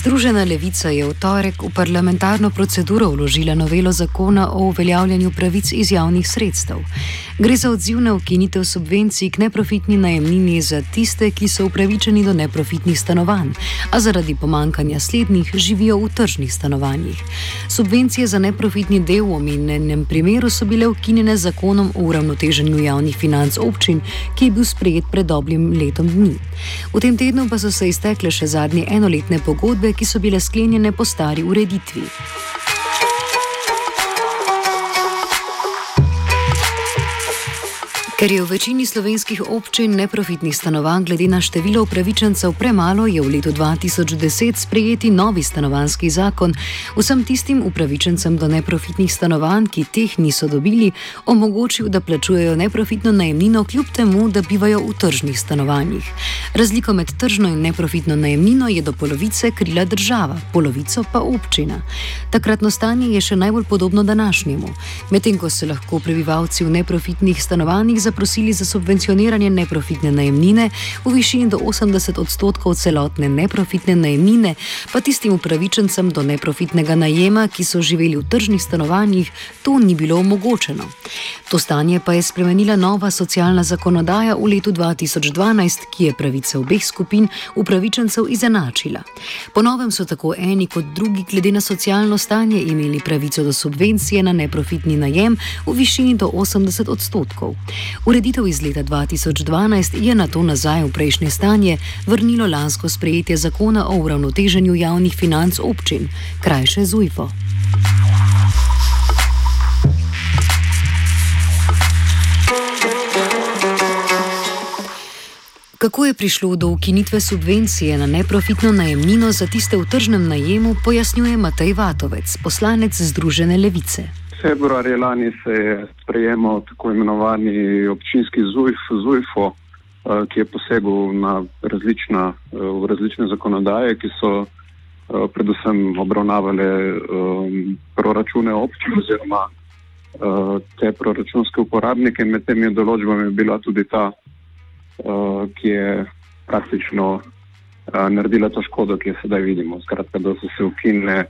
Združena levica je v torek v parlamentarno proceduro vložila novelo zakona o uveljavljanju pravic iz javnih sredstev. Gre za odziv na ukinitev subvencij k neprofitni najemnini za tiste, ki so upravičeni do neprofitnih stanovanj, a zaradi pomankanja slednjih živijo v tržnih stanovanjih. Subvencije za neprofitni del v omenjenem primeru so bile ukinjene z zakonom o uravnoteženju javnih financ občin, ki je bil sprejet pred dobrim letom dni. V tem tednu pa so se iztekle še zadnje enoletne pogodbe, ki so bile sklenjene po stari ureditvi. Ker je v večini slovenskih občin neprofitnih stanovanj glede na število upravičencev premalo, je v letu 2010 sprejeti novi stanovanski zakon vsem tistim upravičencem do neprofitnih stanovanj, ki teh niso dobili, omogočil, da plačujejo neprofitno najemnino kljub temu, da bivajo v tržnih stanovanjih. Razliko med tržno in neprofitno najemnino je do polovice krila država, polovico pa občina. Takratno stanje je še najbolj podobno današnjemu. Medtem ko se lahko prebivalci v neprofitnih stanovanjih zaprosili za subvencioniranje neprofitne najemnine v višini do 80 odstotkov celotne neprofitne najemnine, pa tistim upravičencem do neprofitnega najema, ki so živeli v tržnih stanovanjih, to ni bilo omogočeno. To stanje pa je spremenila nova socialna zakonodaja v letu 2012, ki je pravice obeh skupin upravičencev izenačila. Po novem so tako eni kot drugi, glede na socialno stanje, imeli pravico do subvencije na neprofitni najem v višini do 80 odstotkov. Ureditev iz leta 2012 je na to nazaj v prejšnje stanje vrnilo lansko sprejetje zakona o uravnoteženju javnih financ občin, krajše ZUJFO. Kako je prišlo do ukinitve subvencije na neprofitno najemnino za tiste v tržnem najemu, pojasnjuje Matej Vatovec, poslanec Združene levice. Februarja lani se je sprejemal tako imenovani občinski ZUJF, ZUJFO, eh, ki je posegel na različna, eh, v različne zakonodaje, ki so eh, predvsem obravnavale proračune občin oziroma te proračunske uporabnike. Med temi določbami je bila tudi ta, ki je praktično naredila to škodo, ki jo sedaj vidimo. Skratka, da so se ukinile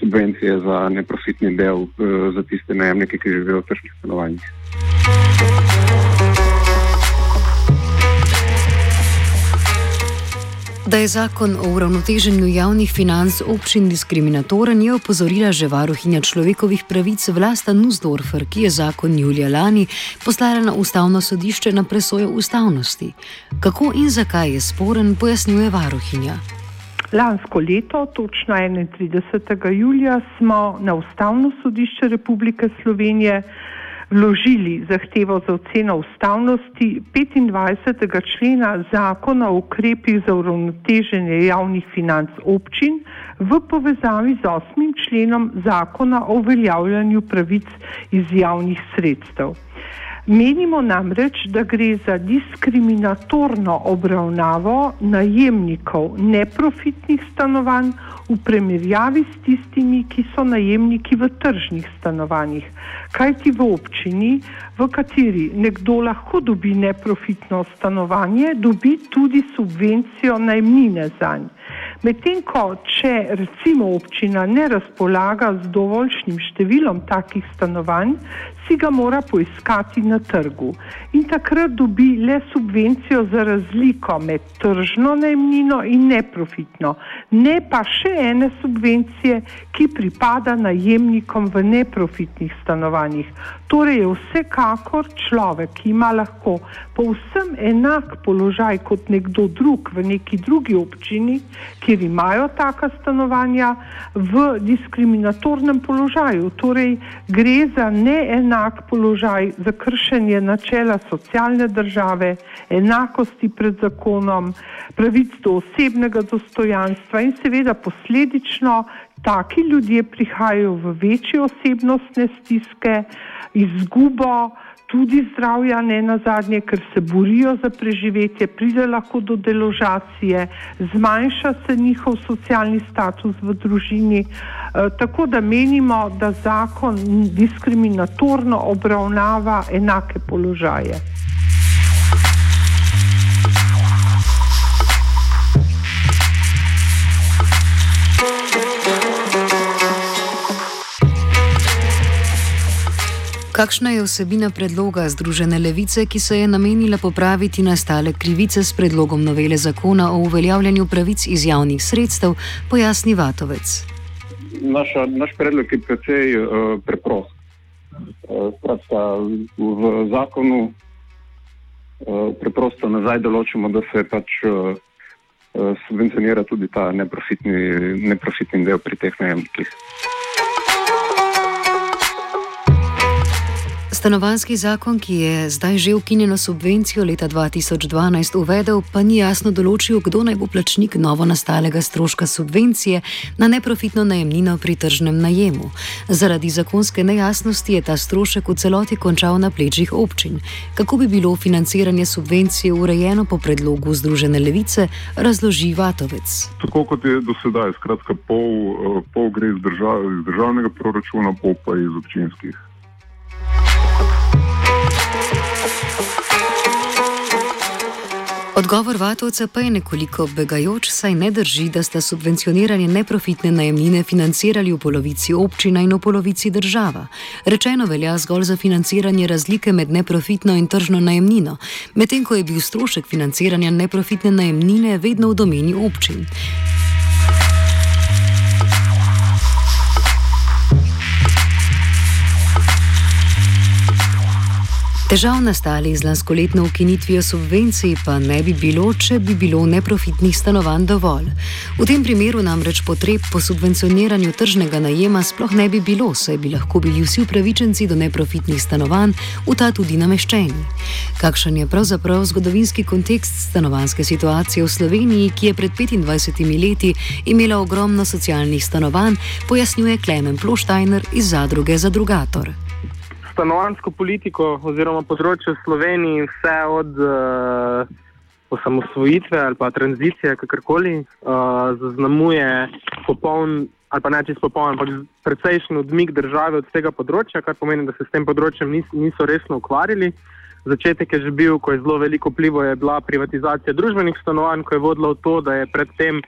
subvencije za neprofitni del za tiste najemnike, ki živijo v tržnih stanovanjih. Da je zakon o uravnoteženju javnih financ občin diskriminatoren, je opozorila že varuhinja človekovih pravic Vlasta Nussdorfer, ki je zakon julija lani poslala na ustavno sodišče na presojo ustavnosti. Kako in zakaj je sporen, pojasnjuje varuhinja. Lansko leto, točno 31. julija, smo na Ustavno sodišče Republike Slovenije vložili zahtevo za oceno ustavnosti 25. člena zakona o ukrepih za uravnoteženje javnih financ občin v povezavi z 8. členom zakona o uveljavljanju pravic iz javnih sredstev. Menimo namreč, da gre za diskriminatorno obravnavo najemnikov neprofitnih stanovanj v primerjavi s tistimi, ki so najemniki v tržnih stanovanjih. Kajti v občini, v kateri nekdo lahko dobi neprofitno stanovanje, dobi tudi subvencijo najemnine za njega. Medtem ko, če recimo občina ne razpolaga z dovoljšnim številom takih stanovanj, si ga mora poiskati na trgu in takrat dobi le subvencijo za razliko med tržno najemnino in neprofitno, ne pa še ene subvencije, ki pripada najemnikom v neprofitnih stanovanjih. Torej je vsekakor človek, ki ima lahko povsem enak položaj kot nekdo drug v neki drugi občini, kjer imajo taka stanovanja, v diskriminatornem položaju. Torej gre za neenak položaj, za kršenje načela socialne države, enakosti pred zakonom, pravic do osebnega dostojanstva in seveda posledično taki ljudje prihajajo v večje osebnostne stiske, izgubo tudi zdravja, ne na zadnje, ker se borijo za preživetje, pride lahko do deložacije, zmanjša se njihov socialni status v družini. E, tako da menimo, da zakon diskriminatorno obravnava enake položaje. Kakšna je vsebina predloga Združene levice, ki se je namenila popraviti nastale krivice s predlogom novele zakona o uveljavljanju pravic iz javnih sredstev, pojasni Vatovec. Naša, naš predlog je precej uh, preprost. Uh, pratka, v zakonu uh, preprosto nazaj določimo, da se pač uh, subvencionira tudi ta neprofitni, neprofitni del pri teh najemnikih. Stanovanski zakon, ki je zdaj že ukinjeno subvencijo leta 2012 uvedel, pa ni jasno določil, kdo naj bo plačnik novo nastalega stroška subvencije na neprofitno najemnino pri tržnem najemu. Zaradi zakonske nejasnosti je ta strošek v celoti končal na plečih občin. Kako bi bilo financiranje subvencije urejeno po predlogu Združene levice, razloži Vatovec. Tako kot je do sedaj, skratka, pol, eh, pol gre iz, držav, iz državnega proračuna, pol pa iz občinskih. Odgovor Vatovca pa je nekoliko begajoč, saj ne drži, da sta subvencioniranje neprofitne najemnine financirali v polovici občina in v polovici država. Rečeno velja zgolj za financiranje razlike med neprofitno in tržno najemnino, medtem ko je bil strošek financiranja neprofitne najemnine vedno v domeni občin. Težav nastalih z lanskoletno ukinitvijo subvencij pa ne bi bilo, če bi bilo neprofitnih stanovanj dovolj. V tem primeru namreč potreb po subvencioniranju tržnega najema sploh ne bi bilo, saj bi lahko bili vsi upravičenci do neprofitnih stanovanj v ta tudi nameščeni. Kakšen je pravzaprav zgodovinski kontekst stanovanske situacije v Sloveniji, ki je pred 25 leti imela ogromno socialnih stanovanj, pojasnjuje Klemen Ploštajner iz zadruge Zadrugator stanovansko politiko oziroma področje v Sloveniji vse od uh, osamosvojitve ali pa tranzicije, kakorkoli, uh, zaznamuje popoln ali pa ne čisto popoln, ampak precejšen odmik države od tega področja, kar pomeni, da se s tem področjem nis, niso resno ukvarjali. Začetek je že bil, ko je zelo veliko vplivo je bila privatizacija družbenih stanovanj, ko je vodila v to, da je predtem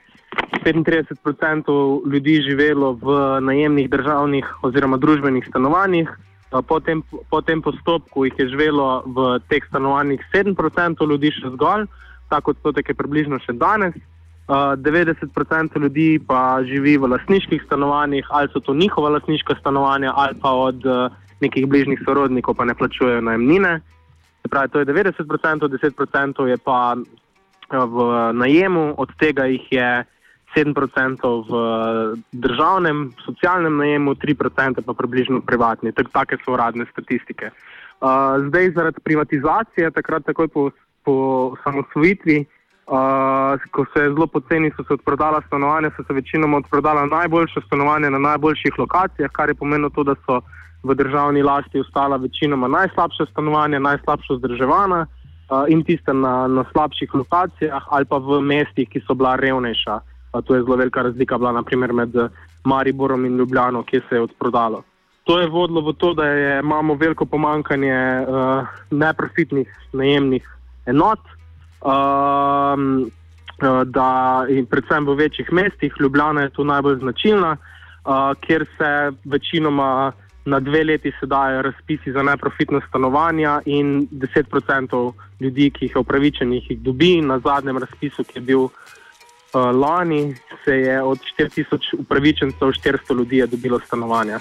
35% ljudi živelo v najemnih državnih oziroma družbenih stanovanjih, Po tem, po tem postopku jih je živelo v teh stanovanjih 7% ljudi, še zgolj, tako odstotek je približno še danes. 90% ljudi pa živi v lasniških stanovanjih, ali so to njihova lasniška stanovanja, ali pa od nekih bližnjih sorodnikov, pa ne plačujejo najemnine. Pravi, to je 90%, 10% je pa v najemu, od tega jih je 7% v državnem, socialnem najemu, 3% pa približno privatni. Take so uradne statistike. Uh, zdaj, zaradi privatizacije, takrat takoj po, po samosvojitvi, uh, ko se je zelo poceni, so se odprodala stanovanja, so se večinoma odprodala najboljša stanovanja na najboljših lokacijah, kar je pomenilo to, da so v državni lasti ostala večinoma najslabša stanovanja, najslabša vzdrževana uh, in tiste na, na slabših lokacijah ali pa v mestih, ki so bila revnejša. To je zelo velika razlika bila naprimer, med eh, Mariborom in Ljubljano, ki se je odprodalo. To je vodilo v to, da je, imamo veliko pomankanje uh, neprofitnih najemnih enot, uh, da in predvsem v večjih mestih, Ljubljana je tu najbolj značilna, uh, kjer se večinoma na dve leti dajo razpisi za neprofitna stanovanja in 10% ljudi, ki jih je upravičenih, jih dobi. Na zadnjem razpisu, ki je bil lani, se je od 4000 upravičencev 400 ljudi dobilo stanovanja.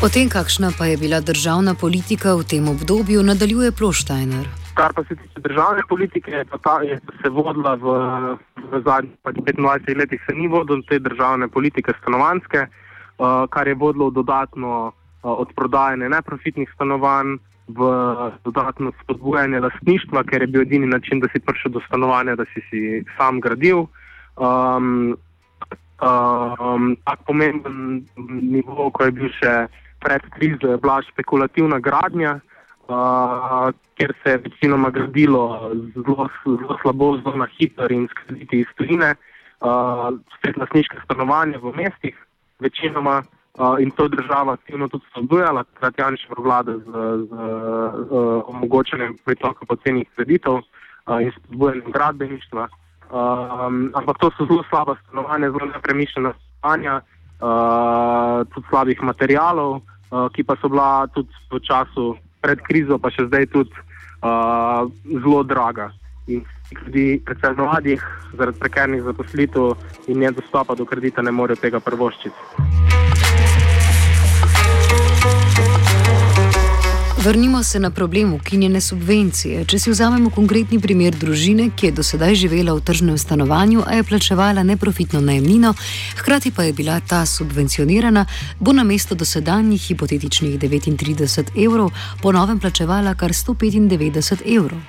O tem, kakšna pa je bila državna politika v tem obdobju, nadaljuje Ploštajner. Kar pa se tiče državne politike, pa ta je se vodila v, v zadnjih pač 25 letih, se ni vodila te državne politike stanovanske, uh, kar je vodilo v dodatno uh, odprodajanje neprofitnih stanovanj, v dodatno spodbujanje lastništva, ker je bil edini način, da si prišel do stanovanja, da si si sam gradil. Um, um, tak pomemben nivo, ko je bil še pred krizo, je bila špekulativna gradnja. Uh, ker se je večinoma gradilo zelo, zelo slabo, zelo na hitro in skrbiti iz tujine, uh, spet lasniške stanovanja v mestih, večinoma uh, in to država aktivno tudi spodbujala, takrat Janša vlada z, z uh, omogočanjem pritoka pocenih kreditov uh, in spodbujanjem gradbeništva. Um, ampak to so zelo slaba stanovanja, zelo nepremišljena stanovanja, uh, tudi slabih materijalov, uh, ki pa so bila tudi v času pred krizo, pa še zdaj tudi uh, zelo draga. In ljudi, predvsem mladih, zaradi prekernih zaposlitev in nedostopa do kredita, ne morejo tega prvoščiti. Vrnimo se na problem ukinjene subvencije. Če si vzamemo konkretni primer družine, ki je do sedaj živela v tržnem stanovanju, a je plačevala neprofitno najemnino, hkrati pa je bila ta subvencionirana, bo na mesto dosedanjih hipotetičnih 39 evrov po novem plačevala kar 195 evrov.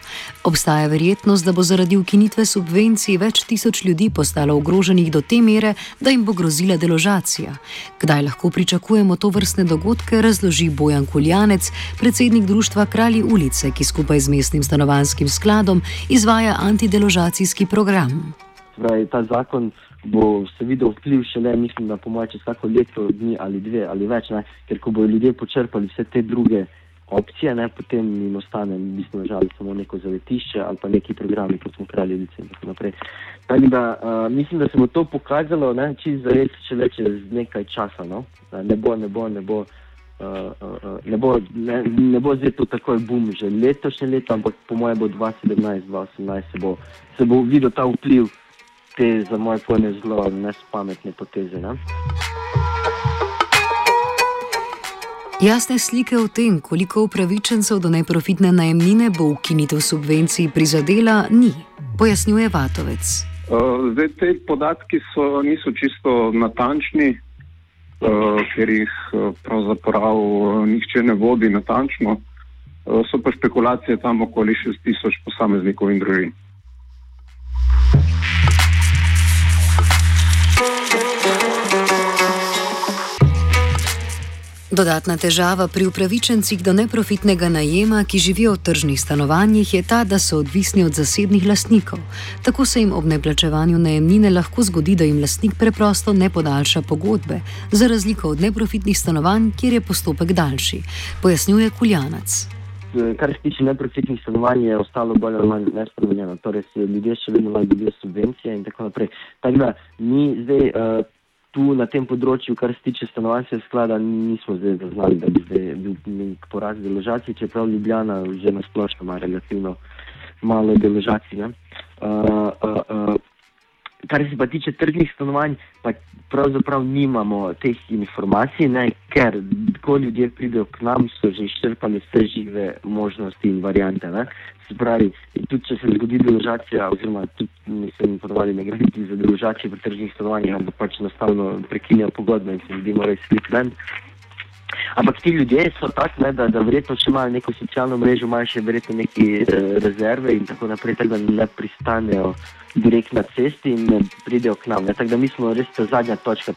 Obstaja verjetnost, da bo zaradi ukinitve subvencij več tisoč ljudi postalo ogroženih do te mere, da jim bo grozila deložacija. Kdaj lahko pričakujemo to vrstne dogodke, razloži Bojan Kuljanec, predsednik predsednik društva Kralji ulice, ki skupaj z mestnim stanovanskim skladom izvaja antideložacijski program. Zdaj, ta zakon bo se videl vpliv šele, mislim, da pomoče vsako leto, dni ali dve ali več, ne? ker ko bodo ljudje počrpali vse te druge opcije, ne? potem jim ostane, mislim, žal, samo neko zavetišče ali pa neki programi, kot smo Kralji ulice in tako naprej. Tako da uh, mislim, da se bo to pokazalo, čisto zares, šele čez nekaj časa. No? Ne bo, ne bo, ne bo. Uh, uh, ne, bo, ne, ne bo zdaj to takoj bum, že letošnje leto, ampak po mojem bo 2017-2018 se, se bo videl ta vpliv te za moje pojme zelo nespametne poteze. Ne? Jasne slike o tem, koliko upravičencev do neprofitne najemnine bo ukinitev subvencij prizadela, ni, pojasnjuje Vatovec. Uh, zdaj, te podatki so, niso čisto natančni. Eh, ker jih eh, pravzaprav eh, nihče ne vodi natančno. So pa špekulacije tam okoli 6000 posameznikov in družin. Dodatna težava pri upravičencih do neprofitnega najema, ki živijo v tržnih stanovanjih, je ta, da so odvisni od zasebnih lastnikov. Tako se jim ob neplačevanju najemnine lahko zgodi, da jim lastnik preprosto ne podaljša pogodbe, za razliko od neprofitnih stanovanj, kjer je postopek daljši, pojasnjuje Kuljanac. Kar se tiče neprofitnih stanovanj, je ostalo bolj ali manj nespremenjeno. Torej, ljudje še vedno imajo subvencije in tako naprej. Tako da mi zdaj. Uh, tu na tem področju, kar se tiče stanovanjskega sklada, nismo zdaj zaznali, da bi zdaj bil nek poraz deložacij, čeprav Ljubljana že na splošno ima relativno malo deložacij. Uh, uh, uh, kar se pa tiče tržnih stanovanj, pa pravzaprav nimamo teh informacij, ne, ker ko ljudje pridejo k nam, so že izčrpali vse žive možnosti in variante. Ne. Se pravi, tudi če se zgodi deložacija, oziroma tudi nisem podvali ne graditi za deložacijo v tržnih stanovanjih, ampak pač enostavno prekinjajo pogodbe in se ljudje morajo sliti ven. Ampak ti ljudje so taki, da, da verjetno še imajo neko socialno mrežo, imajo še verjetno neke uh, rezerve in tako naprej, tako da ne pristanejo direkt na cesti in pridejo k nam. Tako da mi smo res ta zadnja točka.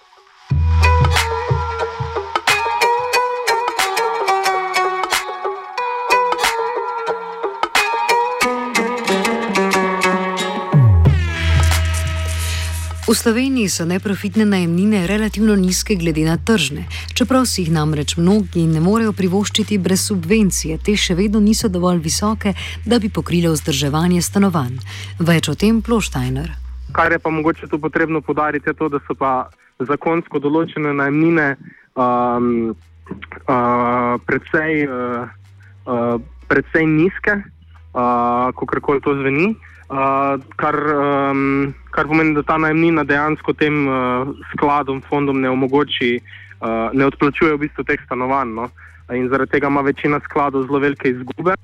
V Sloveniji so neprofitne najemnine relativno nizke glede na tržne, čeprav si jih namreč mnogi ne morejo privoščiti brez subvencije, te še vedno niso dovolj visoke, da bi pokrile vzdrževanje stanovanj. Več o tem Ploštajner. Kar je pa mogoče tu potrebno podariti, je to, da so pa zakonsko določene najmnine um, uh, predvsej, uh, uh, predvsej nizke, uh, kako koli to zveni. Kar, um, kar pomeni, da ta najemnina dejansko tem uh, skladom, fondom ne omogoči, uh, ne odplačuje v bistvu teh stanovanj. No? In zaradi tega ima večina skladov zelo velike izgube.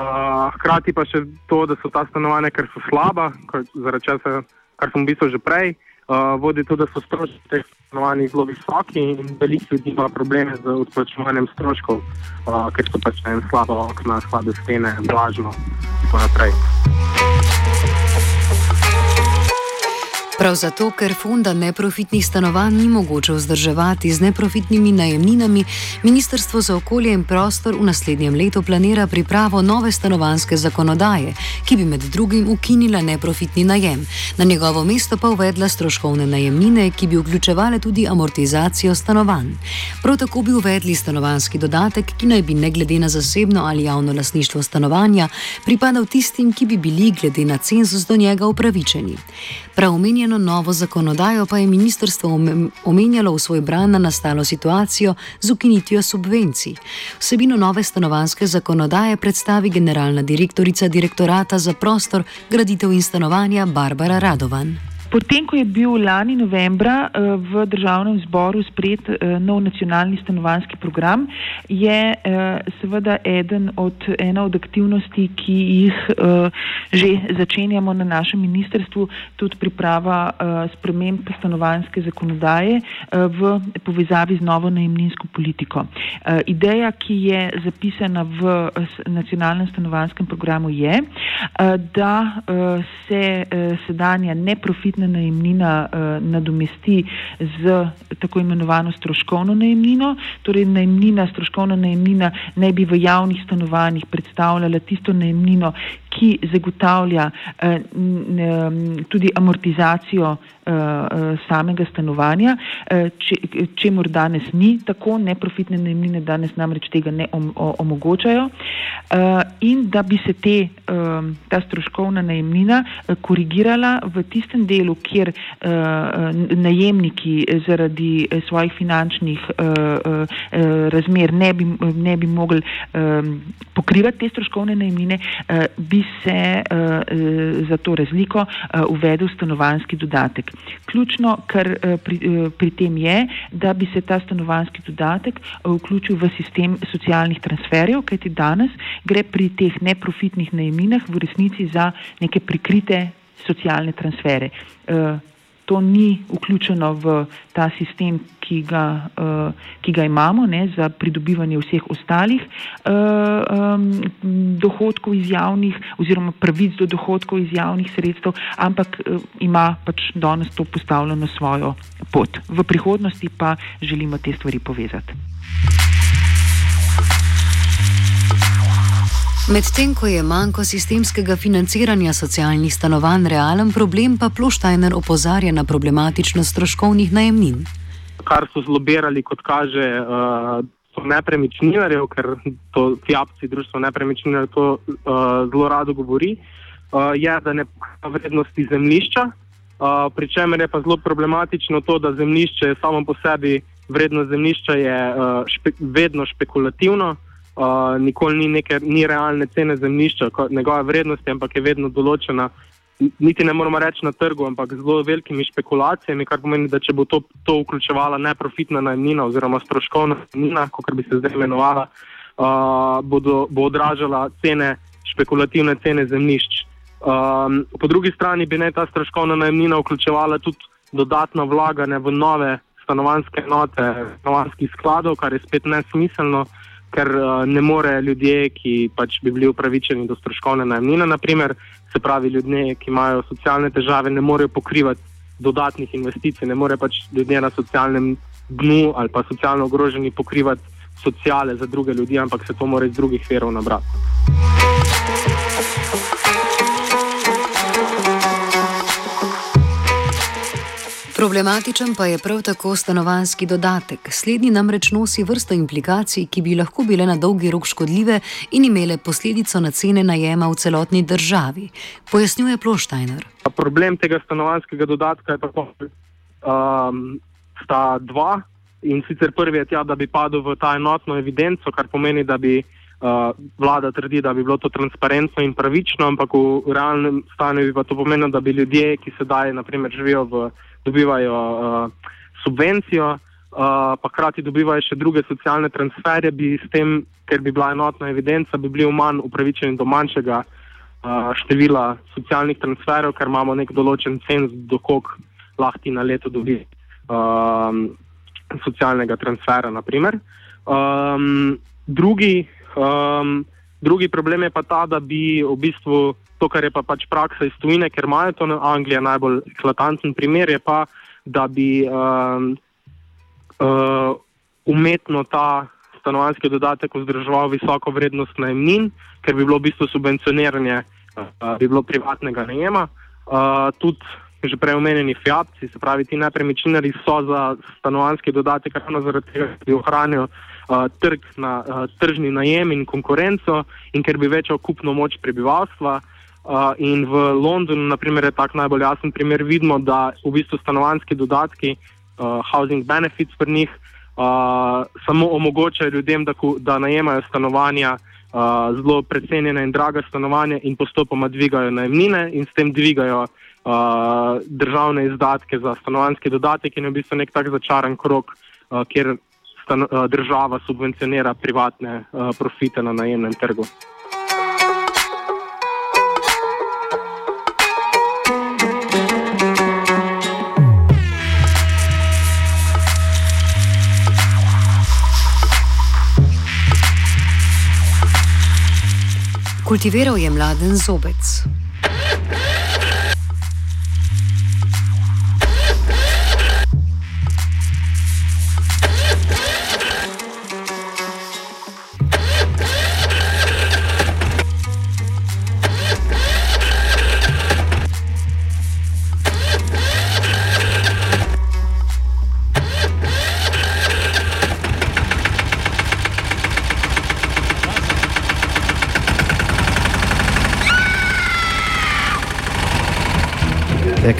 Uh, hkrati pa še to, da so ta stanovanja, ker so slaba, kar, zaradi česa, kar sem v bistvu že prej, uh, vodi tudi, da so stroški teh stanovanj zelo visoki in veliko ljudi ima probleme z odplačevanjem stroškov, uh, ker so pač en slabo okna, slabe stene, vlažno in tako naprej. Prav zato, ker fonda neprofitnih stanovanj ni mogoče vzdrževati z neprofitnimi najemninami, Ministrstvo za okolje in prostor v naslednjem letu planira pripravo nove stanovanske zakonodaje, ki bi med drugim ukinila neprofitni najem, na njegovo mesto pa uvedla stroškovne najemnine, ki bi vključevale tudi amortizacijo stanovanj. Prav tako bi uvedli stanovanski dodatek, ki naj bi ne glede na zasebno ali javno lasništvo stanovanja pripadal tistim, ki bi bili glede na cenzus do njega upravičeni. Prav omenjeno novo zakonodajo pa je ministrstvo omenjalo v svoj bran na nastalo situacijo z ukinitvijo subvencij. Vsebino nove stanovanske zakonodaje predstavi generalna direktorica direktorata za prostor, graditev in stanovanja Barbara Radovan. Potem, ko je bil lani novembra uh, v državnem zboru sprejet uh, nov nacionalni stanovanski program, je uh, seveda od, ena od aktivnosti, ki jih že začenjamo na našem ministrstvu, tudi priprava sprememb stanovanske zakonodaje v povezavi z novo najemninsko politiko. Ideja, ki je zapisana v nacionalnem stanovanskem programu, je, da se sedanja neprofitna letna najemnina uh, nadomesti z tako imenovano stroškovno najemnino. Torej, najemnina, stroškovna najemnina naj bi v javnih stanovanjih predstavljala tisto najemnino, ki zagotavlja uh, n, tudi amortizacijo uh, samega stanovanja, uh, če, če mor danes ni tako, neprofitne najemnine danes namreč tega ne om, o, omogočajo uh, in da bi se te, uh, ta stroškovna najemnina uh, korigirala v tistem delu, kjer uh, najemniki zaradi svojih finančnih uh, uh, razmer ne bi, ne bi mogli um, pokrivati te stroškovne najemnine, uh, bi se uh, za to razliko uh, uvedel stanovanski dodatek. Ključno, kar eh, pri, eh, pri tem je, da bi se ta stanovanski dodatek eh, vključil v sistem socialnih transferjev, kajti danes gre pri teh neprofitnih najemninah v resnici za neke prikrite socialne transfere to ni vključeno v ta sistem, ki ga, uh, ki ga imamo ne, za pridobivanje vseh ostalih um, dohodkov iz javnih oziroma pravic do dohodkov iz javnih sredstev, ampak ima pač danes to postavljeno svojo pot. V prihodnosti pa želimo te stvari povezati. Medtem ko je manjko sistemskega financiranja socialnih stanovanj realen problem, pa Ploštajner opozarja na problematičnost stroškovnih najemnin. Kar so zlobirali, kot kaže, uh, so nepremičninarjev, ker to fjapci društvo nepremičninarjev to uh, zelo rado govori, uh, je, da ne pa vrednosti zemljišča, pri čemer je pa zelo problematično to, da zemljišče samo po sebi, vrednost zemljišča je špe, vedno špekulativno nikoli ni neke ni realne cene zemljišča, njegova vrednost, ampak je vedno določena, niti ne moramo reči na trgu, ampak zelo velikimi špekulacijami, kar pomeni, da če bo to, to vključevala neprofitna najemnina oziroma stroškovna najemnina, kot bi se zdaj imenovala, uh, bodo, bo odražala cene, špekulativne cene zemljišč. Um, po drugi strani bi naj ta stroškovna najemnina vključevala tudi dodatno vlaganje v nove stanovanske enote, stanovanskih skladov, kar je spet nesmiselno ker uh, ne more ljudje, ki pač bi bili upravičeni do stroškovne najemnine, naprimer, se pravi ljudje, ki imajo socialne težave, ne morejo pokrivati dodatnih investicij, ne more pač ljudje na socialnem dnu ali pa socialno ogroženi pokrivati sociale za druge ljudi, ampak se to mora iz drugih verov nabrati. Problematičen pa je prav tako stanovanski dodatek. Slednji namreč nosi vrsto implikacij, ki bi lahko bile na dolgi rok škodljive in imele posledico na cene najema v celotni državi, pojasnjuje Ploštajner. Problem tega stanovanskega dodatka je tako, um, sta dva. In sicer prvi je tja, da bi padel v ta enotno evidenco, kar pomeni, da bi vlada trdi, da bi bilo to transparentno in pravično, ampak v realnem stanju bi pa to pomenilo, da bi ljudje, ki sedaj naprimer živijo v, dobivajo uh, subvencijo, uh, pa hkrati dobivajo še druge socialne transferje, bi s tem, ker bi bila enotna evidenca, bi bili manj upravičeni do manjšega uh, števila socialnih transferjev, ker imamo nek določen cens, dokog lahko ti na leto dobi. Um, socialnega transfera. Um, drugi, um, drugi problem je pa ta, da bi v bistvu to, kar je pa pač praksa iz tujine, ker imajo to Anglija najbolj eklatanten primer, je pa, da bi um, uh, umetno ta stanovanski dodatek vzdrževal visoko vrednost najemnin, ker bi bilo v bistvu subvencioniranje, uh, bi bilo privatnega najema. Uh, tudi že prej omenjeni fjapci, se pravi ti nepremičninari so za stanovanski dodatek ravno zaradi tega, da bi ohranil uh, trg na uh, tržni najem in konkurenco in ker bi večal kupno moč prebivalstva. Uh, in v Londonu, naprimer, je tak najbolj jasen primer, vidimo, da v bistvu stanovanski dodatki, uh, housing benefits pri njih, uh, samo omogočajo ljudem, da, da najemajo stanovanja, uh, zelo precenjene in draga stanovanja in postopoma dvigajo najemnine in s tem dvigajo uh, državne izdatke za stanovanski dodatek in je v bistvu nek tak začaran krok, uh, kjer država subvencionira privatne uh, profite na najemnem trgu. Kultiviral je mladen zobec.